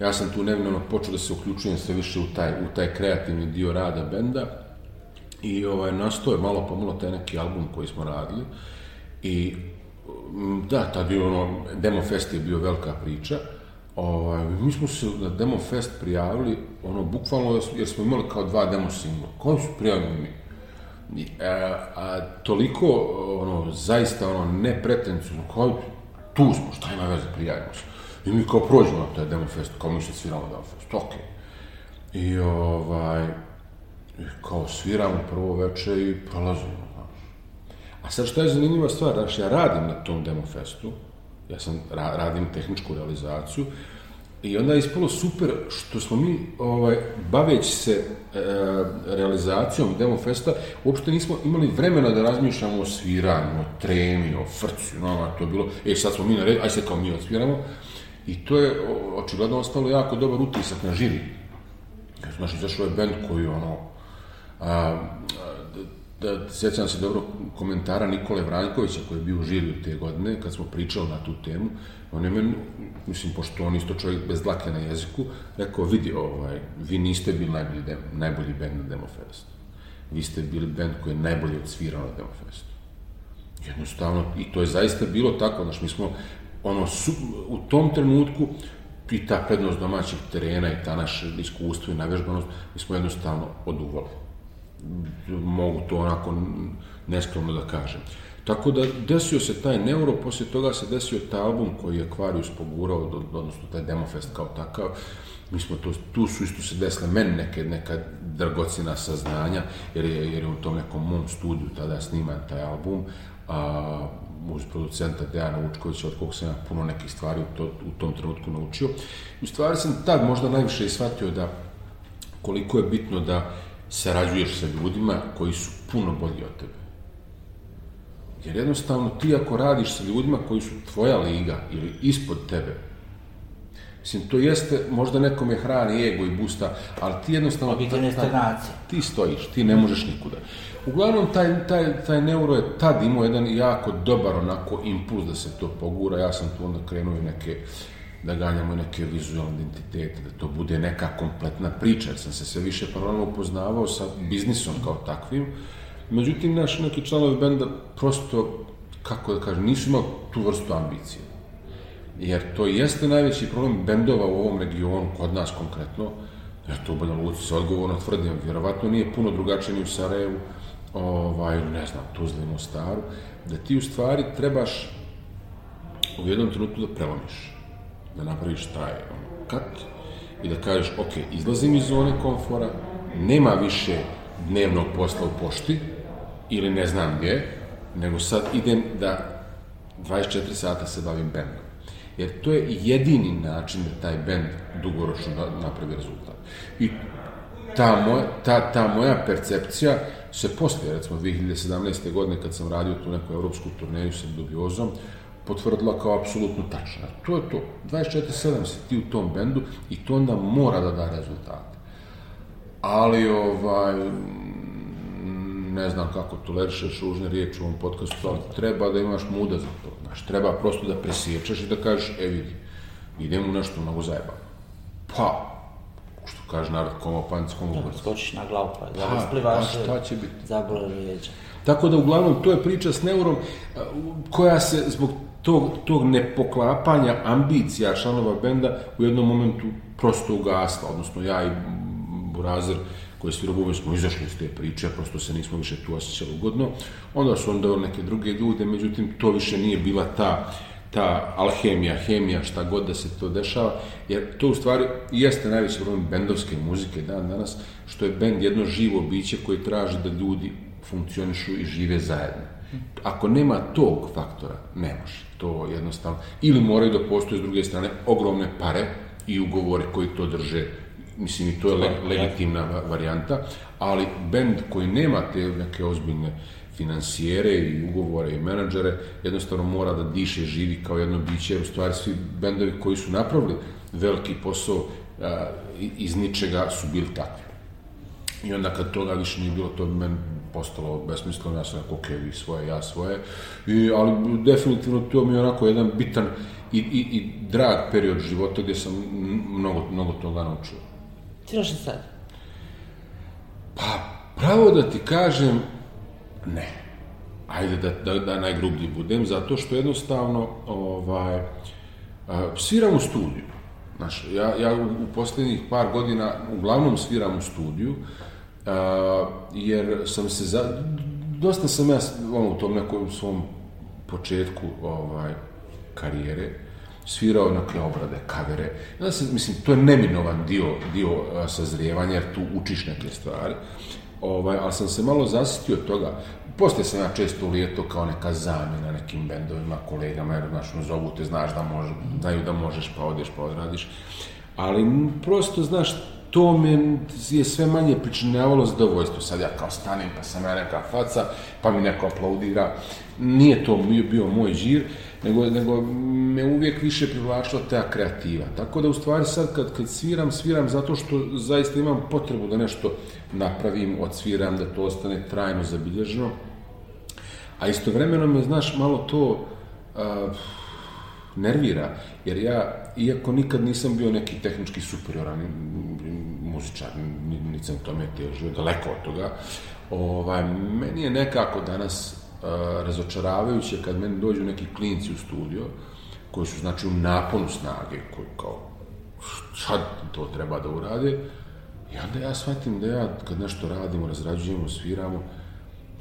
Ja sam tu nevino počeo da se uključujem sve više u taj, u taj kreativni dio rada benda i ovaj, nastao je malo pomalo taj neki album koji smo radili i da, tad je ono, Demo Fest je bio velika priča, ovaj, mi smo se na Demo Fest prijavili, ono, bukvalno, jer smo- imali kao dva demo singla, koji su prijavili mi? A, a toliko, ono, zaista, ono, nepretencijno, kao, tu smo, šta ima veze, prijavimo se. I mi kao prođemo na taj Demo Fest, kao mi se sviramo Demo Fest, okej. I ovaj, i kao sviramo prvo veče i prolazimo, znaš. A sad šta je zanimljiva stvar, znaš, ja radim na tom demo festu, ja sam, ra, radim tehničku realizaciju, i onda je ispalo super što smo mi, ovaj, baveći se e, realizacijom demo festa, uopšte nismo imali vremena da razmišljamo o sviranju, o tremi, o frcu, no, to je bilo, e, sad smo mi na redu, aj se kao mi odsviramo, i to je očigledno ostalo jako dobar utisak na žiri. Jer, znaš, izašao je band koji, ono, a, da, da, sjećam se dobro komentara Nikole Vranjkovića koji je bio u žiriju te godine, kad smo pričali na tu temu, on je meni, mislim, pošto on isto čovjek bez dlake na jeziku, rekao, vidi, ovaj, vi niste bili najbolji, dem, najbolji band na Demofestu. Vi ste bili band koji je najbolje odsvirao na Demofestu. Jednostavno, i to je zaista bilo tako, znaš, mi smo ono, su, u tom trenutku i ta prednost domaćih terena i ta naše iskustvo i navježbanost, mi smo jednostavno oduvali. Mogu to onako neskromno da kažem. Tako da desio se taj neuro, poslije toga se desio taj album koji je Aquarius pogurao, odnosno taj Demofest kao takav. Mi smo to, tu su isto se desile meni neke, neka dragocina saznanja, jer je, jer je u tom nekom mom studiju tada sniman taj album, a, uz producenta Dejana Vučkovića, od kog sam ja puno nekih stvari u, to, u tom trenutku naučio. U stvari sam tad možda najviše i shvatio da koliko je bitno da sarađuješ sa ljudima koji su puno bolji od tebe. Jer jednostavno ti ako radiš sa ljudima koji su tvoja liga ili ispod tebe, Mislim, to jeste, možda nekom je hrani ego i busta, ali ti jednostavno... Objektivne stagnacije. Ti stojiš, ti ne možeš nikuda. Uglavnom, taj, taj, taj neuro je tad imao jedan jako dobar onako impuls da se to pogura. Ja sam tu onda krenuo i neke, da ganjamo neke vizualne identitete, da to bude neka kompletna priča, jer sam se sve više paralelno upoznavao sa biznisom kao takvim. Međutim, naši neki članovi benda prosto, kako da kažem, nisu imali tu vrstu ambicije. Jer to jeste najveći problem bendova u ovom regionu, kod nas konkretno, ja to u Banja Luci se odgovorno tvrdim, vjerovatno nije puno drugačije ni u Sarajevu, ovaj, ne znam, Tuzli, Mostaru, da ti u stvari trebaš u jednom trenutku da prelomiš, da napraviš taj ono, kat i da kažeš, ok, izlazim iz zone komfora, nema više dnevnog posla u pošti ili ne znam gdje, nego sad idem da 24 sata se bavim bendom. Jer to je jedini način da taj bend dugoročno napravi rezultat. I ta moja, ta, ta moja percepcija se poslije, recimo 2017. godine kad sam radio tu neku evropsku turneju sa Dubiozom, potvrdila kao apsolutno tačna. To je to. 24-7 si ti u tom bendu i to onda mora da da rezultate. Ali, ovaj, ne znam kako tolerišeš ružne riječi u ovom podcastu, ali treba da imaš muda za to. Znaš, treba prosto da presječeš i da kažeš, e vidi, idem u nešto mnogo zajebano. Pa, kaže narod, komo panc, komo da, Skočiš na glavu, pa da splivaš, pa šta će biti? Zabole rijeđa. Tako da, uglavnom, to je priča s neurom koja se zbog tog, tog nepoklapanja ambicija članova benda u jednom momentu prosto ugasla, odnosno ja i Burazer koji svi robovi smo izašli iz te priče, prosto se nismo više tu osjećali ugodno. Onda su onda neke druge ljude, međutim, to više nije bila ta ta alhemija, hemija, šta god da se to dešava, jer to u stvari jeste najveći problem bendovske muzike dan danas, što je bend jedno živo biće koje traži da ljudi funkcionišu i žive zajedno. Ako nema tog faktora, ne može. To jednostavno, ili moraju da postoje s druge strane ogromne pare i ugovore koji to drže mislim i to je le, legitimna varijanta, ali bend koji nema te neke ozbiljne financijere i ugovore i menadžere, jednostavno mora da diše, živi kao jedno biće, jer u stvari svi bendovi koji su napravili veliki posao a, iz ničega su bili takvi. I onda kad toga više nije bilo, to bi meni postalo besmisleno, ja sam rekao, ok, vi svoje, ja svoje, I, ali definitivno to mi je onako jedan bitan i, i, i drag period života gdje sam mnogo, mnogo toga naučio. Sviraš li sad? Pa, pravo da ti kažem, ne. Ajde da, da, da najgrublji budem, zato što jednostavno ovaj, sviram u studiju. Znaš, ja, ja u posljednjih par godina uglavnom sviram u studiju, a, jer sam se za... Dosta sam ja ono, u tom nekom svom početku ovaj, karijere, svirao neke obrade, kavere. Ja se, mislim, to je neminovan dio, dio sazrijevanja, jer tu učiš neke stvari. Ovaj, ali sam se malo zasitio toga. Poslije sam ja često ulijeto kao neka zamjena nekim bendovima, kolegama, jer znaš, zovu te, znaš da može, znaju da možeš, pa odeš, pa odradiš. Ali prosto, znaš, to me je sve manje pričinjavalo zadovoljstvo. Sad ja kao stanem, pa sam ja neka faca, pa mi neko aplaudira. Nije to bio, bio moj žir, nego, nego me uvijek više privlačila ta kreativa. Tako da u stvari sad kad, kad sviram, sviram zato što zaista imam potrebu da nešto napravim, odsviram, da to ostane trajno zabilježeno. A istovremeno me, znaš, malo to uh, nervira, jer ja, iako nikad nisam bio neki tehnički superioran muzičar, nisam tome težio, daleko od toga, ovaj, meni je nekako danas razočaravajuće kad meni dođu neki klinci u studio, koji su znači u naponu snage, koji kao sad to treba da urade, i onda ja shvatim da ja kad nešto radimo, razrađujemo, sviramo,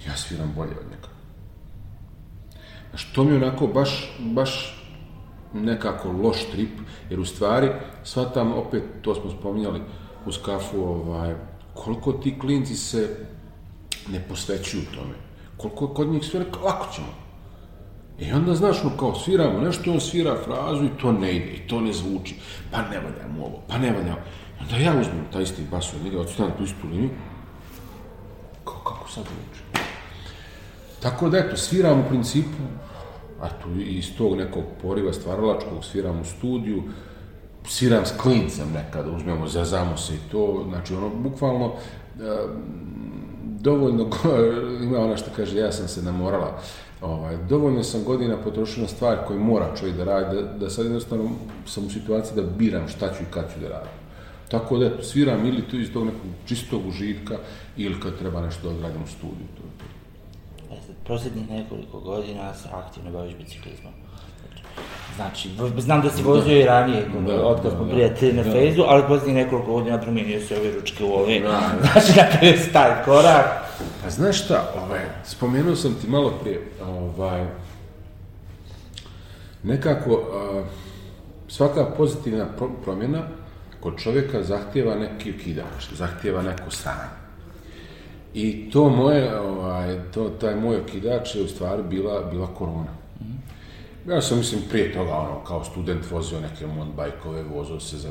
ja sviram bolje od njega. Znaš, to mi je onako baš, baš nekako loš trip, jer u stvari, shvatam, opet, to smo spominjali uz kafu, ovaj, koliko ti klinci se ne posvećuju tome. Koliko kod njih sve lako ćemo. I onda, znaš, no, kao sviramo nešto, on svira frazu i to ne ide, i to ne zvuči. Pa ne valja mu ovo, pa ne valja. Onda ja uzmem taj isti bas od njega, odstavim tu istu liniju. Kao, kako sad zvuči? Tako da, eto, sviram u principu, a tu iz tog nekog poriva stvaralačkog sviram u studiju, sviram s klincem nekada, uzmemo, zazamo se i to, znači ono, bukvalno, e, dovoljno, ima ona što kaže, ja sam se namorala, ovaj, dovoljno sam godina potrošio na stvari koje mora čovjek da radi, da, da sad jednostavno sam u situaciji da biram šta ću i kad ću da radim. Tako da, eto, sviram ili tu iz tog nekog čistog užitka, ili kad treba nešto da odradim u studiju. To, to. E sad, posljednjih nekoliko godina se aktivno baviš biciklizmom. Znači, znam da si vozio i ranije, Da, od kad da, smo da. prijatelji na Da. fejzu, ali posljednjih nekoliko godina promijenio se ove ručke u ove. Da, da. Znači, napravio si taj korak. Pa znaš šta, ovaj, spomenuo sam ti malo prije, ovaj, nekako a, svaka pozitivna pro- promjena kod čovjeka zahtjeva neki okidač, zahtjeva neko stanje. I to moje, ovaj, to, taj moj okidač je u stvari bila, bila korona. Ja sam, mislim, prije toga, ono, kao student vozio neke mountain-bajkove, vozio se za...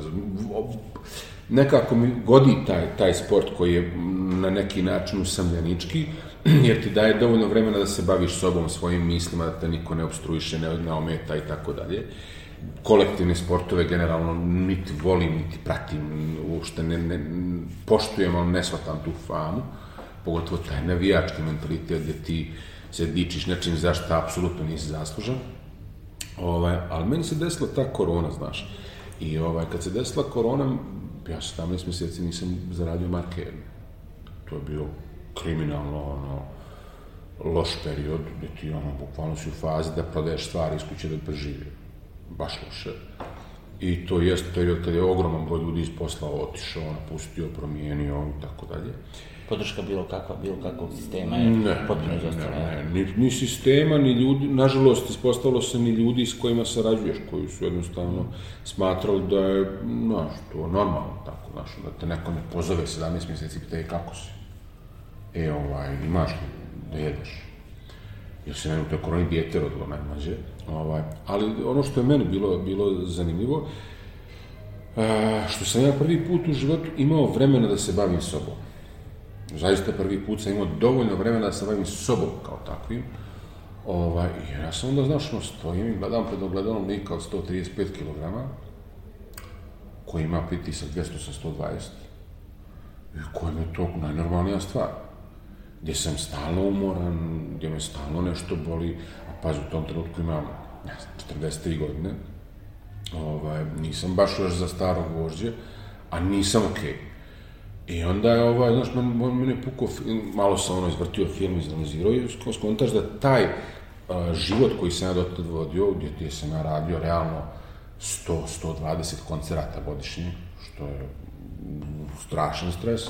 Nekako mi godi taj, taj sport koji je na neki način usamljanički, jer ti daje dovoljno vremena da se baviš sobom, svojim mislima, da te niko ne obstruiše, ne, ne ometa i tako dalje. Kolektivne sportove generalno niti volim, niti pratim, uopšte ne, ne, poštujem, ali ne shvatam tu famu, pogotovo taj navijački mentalitet gdje ti se dičiš nečim za što apsolutno nisi zaslužan. Ovaj, ali meni se desila ta korona, znaš. I ovaj, kad se desila korona, ja 17 mjeseci nisam zaradio marke jedne. To je bio kriminalno, ono, loš period, gdje ti, ono, bukvalno si u fazi da prodaješ stvari iz kuće da preživi. Baš loše. I to jest period kad je ogroman broj ljudi iz posla otišao, napustio, promijenio i tako dalje. Podrška bilo kakva, bilo kakvog sistema je Ne, potpuno izostala. ne, ne, ni, ni sistema, ni ljudi, nažalost, ispostavilo se ni ljudi s kojima sarađuješ, koji su jednostavno smatrali da je, znaš, to normalno tako, znaš, da te neko ne pozove 17 mjeseci i pita, "E, kako si? E, ovaj, imaš li da jedeš? Jer se meni u toj koroni dijete rodilo najmlađe, ovaj, ali ono što je meni bilo, bilo zanimljivo, a, što sam ja prvi put u životu imao vremena da se bavim sobom zaista prvi put sam imao dovoljno vremena da se bavim sobom kao takvim. Ovaj, ja sam onda, znaš, no, stojim i gledam pred ogledalom lika od 135 kg, koji ima pritisak 200 sa 120. I koja mi je to najnormalnija stvar. Gdje sam stalno umoran, gdje me stalno nešto boli, a pazi, u tom trenutku imam, ne znam, 43 godine, ovaj, nisam baš još za starog vožđe, a nisam okej. I onda je ovaj, znaš, men, men, mene je pukao, film, malo sam ono izvrtio film, izanalizirao i sko- skontaš da taj a, život koji sam ja dotad vodio, gdje, gdje sam ja radio realno 100-120 koncerata godišnje, što je mm, strašan stres,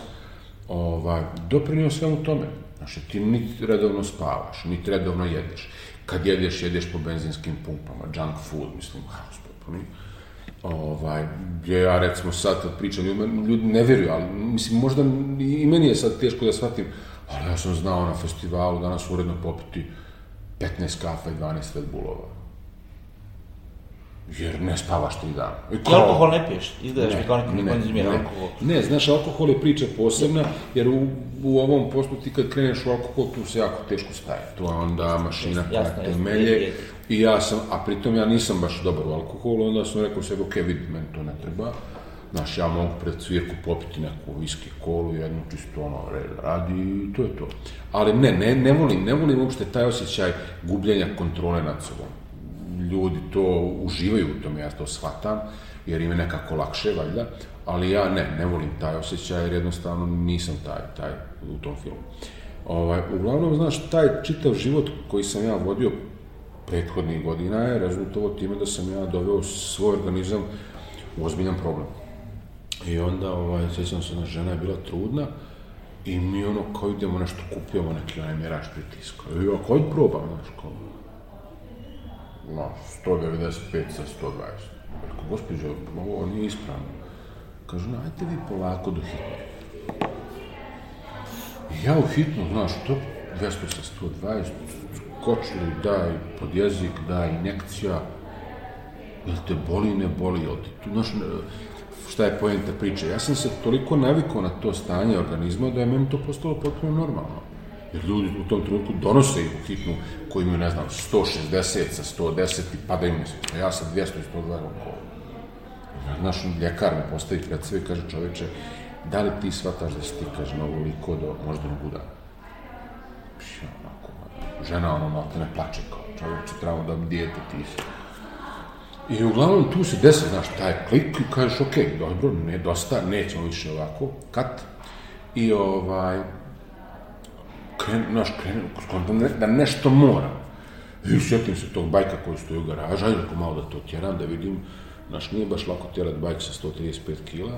ovaj, doprinio svemu tome. Znači, ti niti redovno spavaš, niti redovno jedeš. Kad jedeš, jedeš po benzinskim pumpama, junk food, mislim, haos potpuni. Ovaj, gdje ja recimo sad kad pričam, ljudi ne vjeruju, ali mislim možda i meni je sad teško da shvatim, ali ja sam znao na festivalu danas uredno popiti 15 kafa i 12 Red Bullova. Jer ne spavaš tri dana. I Ti alkohol ne piješ, izgledaš mi kao neko ne, ne, konzumira ne. alkohol. Ne, znaš, alkohol je priča posebna, jer u, u ovom poslu ti kad kreneš u alkohol, tu se jako teško staje. To je onda mašina koja te melje. I ja sam, a pritom ja nisam baš dobar u alkoholu, onda sam rekao sebi, ok, vidi, meni to ne treba. Znaš, ja mogu pred svirku popiti neku viski kolu, jednu čisto ono, radi i to je to. Ali ne, ne, ne volim, ne volim uopšte taj osjećaj gubljenja kontrole nad sobom. Ljudi to uživaju u tome, ja to shvatam, jer im je nekako lakše, valjda, ali ja ne, ne volim taj osjećaj, jer jednostavno nisam taj, taj u tom filmu. Ovaj, uglavnom, znaš, taj čitav život koji sam ja vodio prethodnih godina je rezultovo time da sam ja doveo svoj organizam u ozbiljan problem. I onda, ovaj, sjećam se, jedna žena je bila trudna i mi ono, kao idemo nešto kupujemo, neki onaj mjerač pritiska. I ja, kao probam, znaš, kao, no, 195 sa 120. Rekao, gospođo, ovo nije ispravno. Kažu, no, ajte vi polako do hitne. Ja u hitnu, znaš, to 200 sa 120, skočili, daj pod jezik, daj injekcija, jel te boli, ne boli, jel ti tu, znaš, šta je pojenta priče. Ja sam se toliko navikao na to stanje organizma da je meni to postalo potpuno normalno. Jer ljudi u tom trenutku donose ih u hitnu koji imaju, ne znam, 160 sa 110 i padaju mi se. Ja sam 200 i 102 kolo. Naš ljekar me postavi pred sve i kaže čoveče, da li ti shvataš da si ti, kaže, na ovoliko do moždanog udara? Žena ono malo ne plače kao, čoveče, trebamo da mi ti si. I uglavnom tu se desi, znaš, taj klik i kažeš, ok, dobro, ne, dosta, nećemo više ovako, kat. I ovaj, kren, znaš, kren, da, da nešto moram. I sjetim se tog bajka koji stoji u garažu, ajde malo da to tjeram, da vidim, znaš, nije baš lako tjerati bajk sa 135 kila,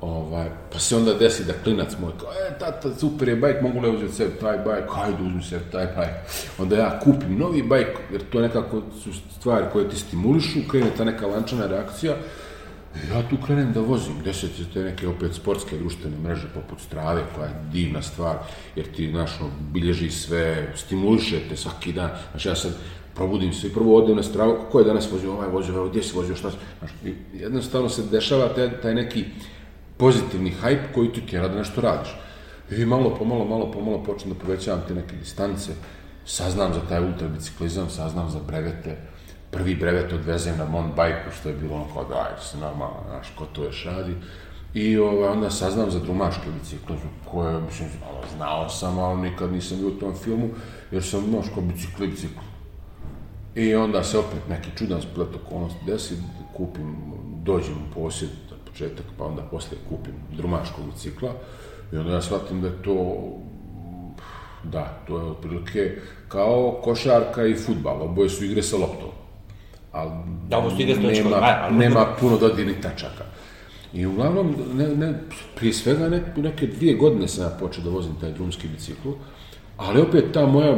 Ovaj, pa se onda desi da klinac moj kao, e, tata, super je bajk, mogu li uzeti sebi taj bajk, hajde uzmi sebi taj bajk. Onda ja kupim novi bajk, jer to nekako su stvari koje ti stimulišu, krene ta neka lančana reakcija, ja tu krenem da vozim, deset se te neke opet sportske društvene mreže poput strave, koja je divna stvar, jer ti, znaš, bilježi sve, stimuliše te svaki dan, znaš, ja sad probudim se i prvo odem na stravu, ko je danas vozio, ovaj vozio, ovaj, gdje si vozio, šta si, znaš, jednostavno se dešava taj, taj neki, pozitivni hajp koji ti tjera da nešto radiš. I malo po malo, malo po malo počnem da povećavam te neke distance, saznam za taj ultrabiciklizam, saznam za brevete, prvi brevet odvezem na mountain bike što je bilo ono kao da, ajde se normalno, znaš, ko to još radi. I ovaj, onda saznam za drumaške biciklizam, koje, mislim, znao sam, ali nikad nisam bio u tom filmu, jer sam, znaš, kao bicikli, bicikl. I onda se opet neki čudan splet okolnosti desi, kupim, dođem u posjed početak, pa onda posle kupim drumaškog bicikla i onda ja shvatim da je to da, to je otprilike kao košarka i futbal, oboje su igre sa loptom. Ali da, ovo su igre nema, ali... nema puno dodirnih tačaka. I uglavnom, ne, ne, prije svega ne, neke dvije godine sam ja počeo da vozim taj drumski bicikl, ali opet ta moja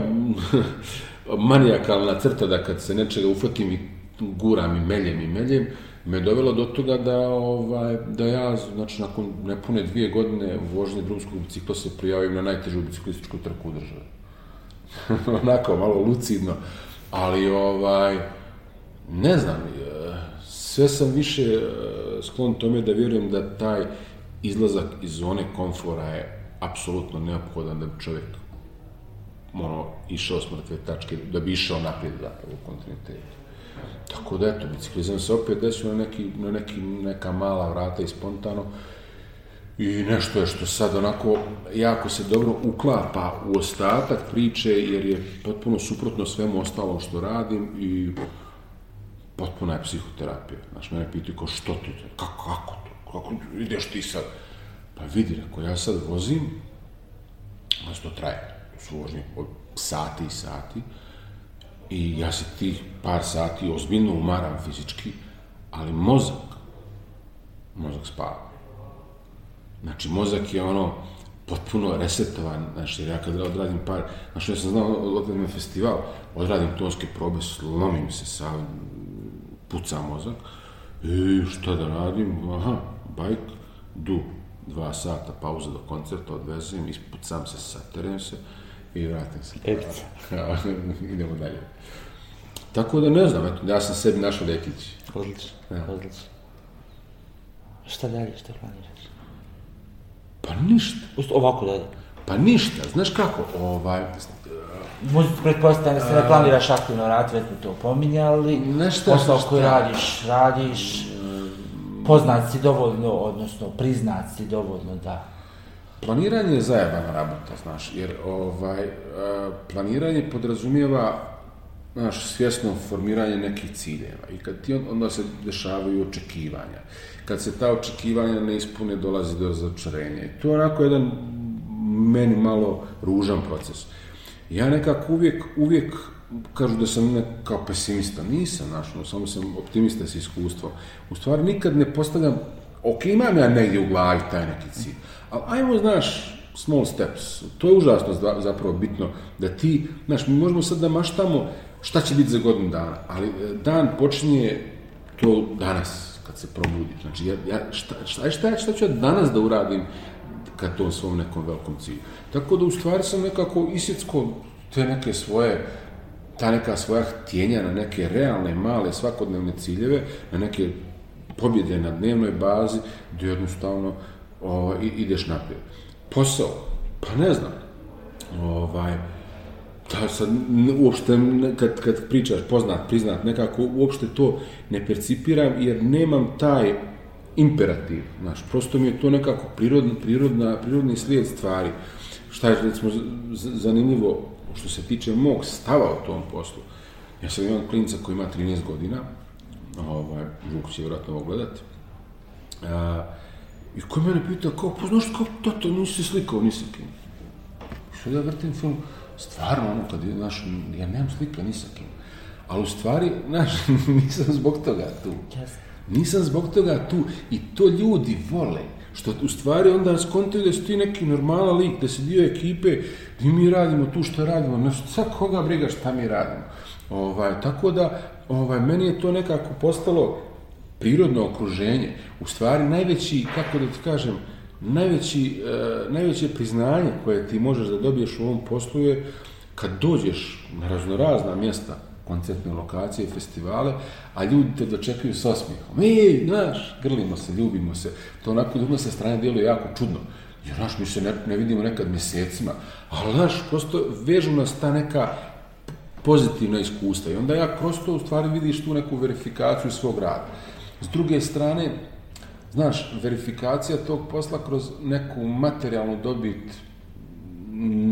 manijakalna crta da kad se nečega ufatim i guram i meljem i meljem, me dovelo do toga da, ovaj, da ja, znači, nakon nepune dvije godine vožnje drumskog bicikla se prijavim na najtežu biciklističku trku u državi. Onako, malo lucidno. Ali, ovaj, ne znam, e, sve sam više e, sklon tome da vjerujem da taj izlazak iz zone komfora je apsolutno neophodan da bi čovjek ono, išao s mrtve tačke, da bi išao naprijed zapravo u kontinuitetu. Tako da, eto, biciklizam se opet desio na, neki, na neki, neka mala vrata i spontano. I nešto je što sad onako jako se dobro uklapa u ostatak priče, jer je potpuno suprotno svemu ostalom što radim i potpuna je psihoterapija. Znaš, mene pitaju ko što ti, kako, kako to, kako ideš ti sad? Pa vidi, ako ja sad vozim, znači to traje, to su vožnje od sati i sati, I ja se tih par sati ozbiljno umaram fizički, ali mozak, mozak spava. Znači, mozak je ono potpuno resetovan, znači, ja kad odradim par, znači, ja sam znao, odradim na festival, odradim tonske probe, slomim se sa, puca mozak, i šta da radim, aha, bajk, du, dva sata pauza do koncerta, odvezem, ispucam se, saterem se, i vratim se. Epica. Idemo dalje. Tako da ne znam, eto, ja sam sebi našao lekić. Odlično, ja. odlično. Šta dalje, šta planiraš? Pa ništa. Usto, ovako dalje? Pa ništa, znaš kako, ovaj... Muziku pretpostavljam da se ne planiraš aktivno rad, već to pominjali. Nešto Posao koji radiš, radiš, poznat si dovoljno, odnosno priznat si dovoljno da Planiranje je zajebana rabota, znaš, jer ovaj, planiranje podrazumijeva znaš, svjesno formiranje nekih ciljeva i kad ti onda se dešavaju očekivanja. Kad se ta očekivanja ne ispune, dolazi do začarenja. I to je onako jedan meni malo ružan proces. Ja nekako uvijek, uvijek kažu da sam ne, kao pesimista. Nisam, znaš, no, samo sam optimista s iskustvom. U stvari nikad ne postavljam, ok, imam ja negdje u glavi taj neki cilj, ali ajmo, znaš, small steps. To je užasno za- zapravo bitno, da ti, znaš, mi možemo sad da maštamo šta će biti za godinu dana, ali e, dan počinje to danas, kad se probudi. Znači, ja, ja, šta, šta, šta, šta ću ja danas da uradim ka tom svom nekom velikom cilju. Tako da u stvari sam nekako isjecko te neke svoje ta neka svoja htjenja na neke realne, male, svakodnevne ciljeve, na neke pobjede na dnevnoj bazi, gdje jednostavno i- ideš naprijed. Posao, pa ne znam, ovaj, da sad uopšte kad, kad pričaš poznat, priznat, nekako uopšte to ne percipiram jer nemam taj imperativ, znaš, prosto mi je to nekako prirodna, prirodna, prirodni slijed stvari. Šta je recimo zanimljivo što se tiče mog stava o tom poslu. Ja sam imam klinca koji ima 13 godina, ovaj, Žuko će vjerojatno ovo gledati, a, i koji mene pita, kao, pa znaš, kao, tato, nisi slikao ni sa kim. Što ja vrtim film, stvarno, ono, kad je, znaš, ja nemam slika ni sa kim. Ali u stvari, znaš, nisam zbog toga tu. Nisam zbog toga tu i to ljudi vole. Što u stvari onda skontaju da si ti neki normalan lik, da si dio ekipe, i mi radimo tu što radimo, ne sad koga briga šta mi radimo. Ovaj, tako da, ovaj, meni je to nekako postalo prirodno okruženje. U stvari najveći, kako da ti kažem, najveći, e, najveće priznanje koje ti možeš da dobiješ u ovom poslu je kad dođeš na raznorazna mjesta, koncertne lokacije, festivale, a ljudi te dočekuju s osmijehom. Ej, znaš, grlimo se, ljubimo se. To onako ljubno sa strane djeluje jako čudno. Jer, znaš, mi se ne, ne vidimo nekad mjesecima, ali, znaš, prosto vežu nas ta neka pozitivna iskustva i onda ja kroz to u stvari vidiš tu neku verifikaciju svog rada. S druge strane, znaš, verifikacija tog posla kroz neku materijalnu dobit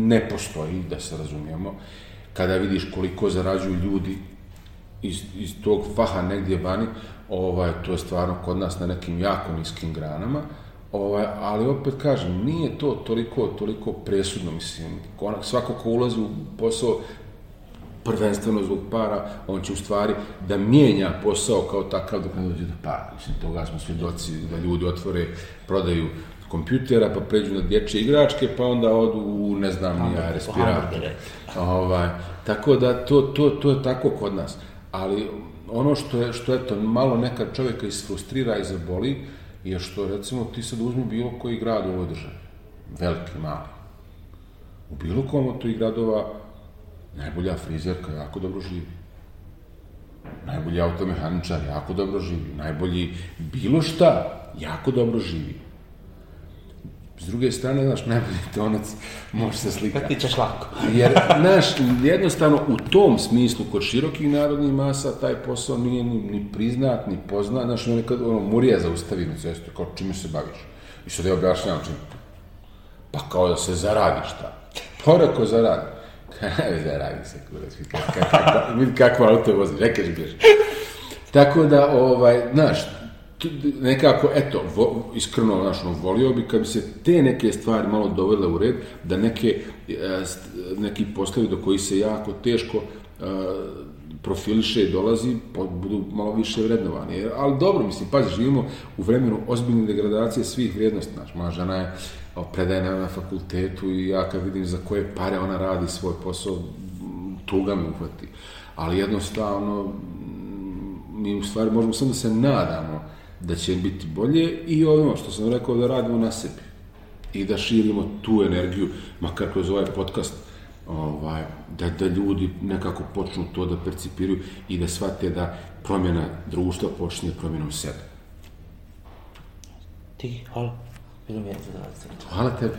ne postoji, da se razumijemo. Kada vidiš koliko zarađuju ljudi iz, iz tog faha negdje vani, ovaj, to je stvarno kod nas na nekim jako niskim granama, ovaj, ali opet kažem, nije to toliko, toliko presudno, mislim, onak, svako ko ulazi u posao prvenstveno zbog para, on će u stvari da mijenja posao kao takav dok ne dođe do para. Mislim, toga smo svjedoci da ljudi otvore, prodaju kompjutera, pa pređu na dječje igračke, pa onda odu u, ne znam, nija, respirator. hamburgere. Ovaj, tako da to, to, to je tako kod nas. Ali ono što je, što eto, malo nekad čovjeka isfrustrira i zaboli, je što recimo ti sad uzmi bilo koji grad u ovoj državi, veliki, mali. U bilo kom od tih gradova najbolja frizerka jako dobro živi. Najbolji automehaničar jako dobro živi. Najbolji bilo šta jako dobro živi. S druge strane, znaš, najbolji tonac može se slikati. Ti ćeš lako. Jer, znaš, jednostavno u tom smislu, kod širokih narodnih masa, taj posao nije ni, ni priznat, ni poznat. Znaš, ono nekad, ono, Murija zaustavi na cestu, kao čime se baviš? I sad ja objašnjavam čim. Pa kao da se zaradi šta? Pa rekao zaradi. Kaj zaradi se, kurac, vidi kak- kak- kak- vidi kakvo auto vozi, ne kažeš bješ. Tako da, ovaj, znaš, nekako, eto, vo, iskreno, znaš, ono, volio bi kad bi se te neke stvari malo dovele u red, da neke, e, neki poslovi do koji se jako teško e, profiliše i dolazi, budu malo više vrednovani. Ali dobro, mislim, pazi, živimo u vremenu ozbiljne degradacije svih vrijednosti. Znaš, moja žena je predajena na fakultetu i ja kad vidim za koje pare ona radi svoj posao, tuga me uhvati. Ali jednostavno, mi u stvari možemo samo da se nadamo da će biti bolje i ono što sam rekao da radimo na sebi i da širimo tu energiju, makar kroz ovaj podcast, ovaj, da, da ljudi nekako počnu to da percipiraju i da shvate da promjena društva počinje promjenom sebe. Ti, hvala. Wil meer over de het.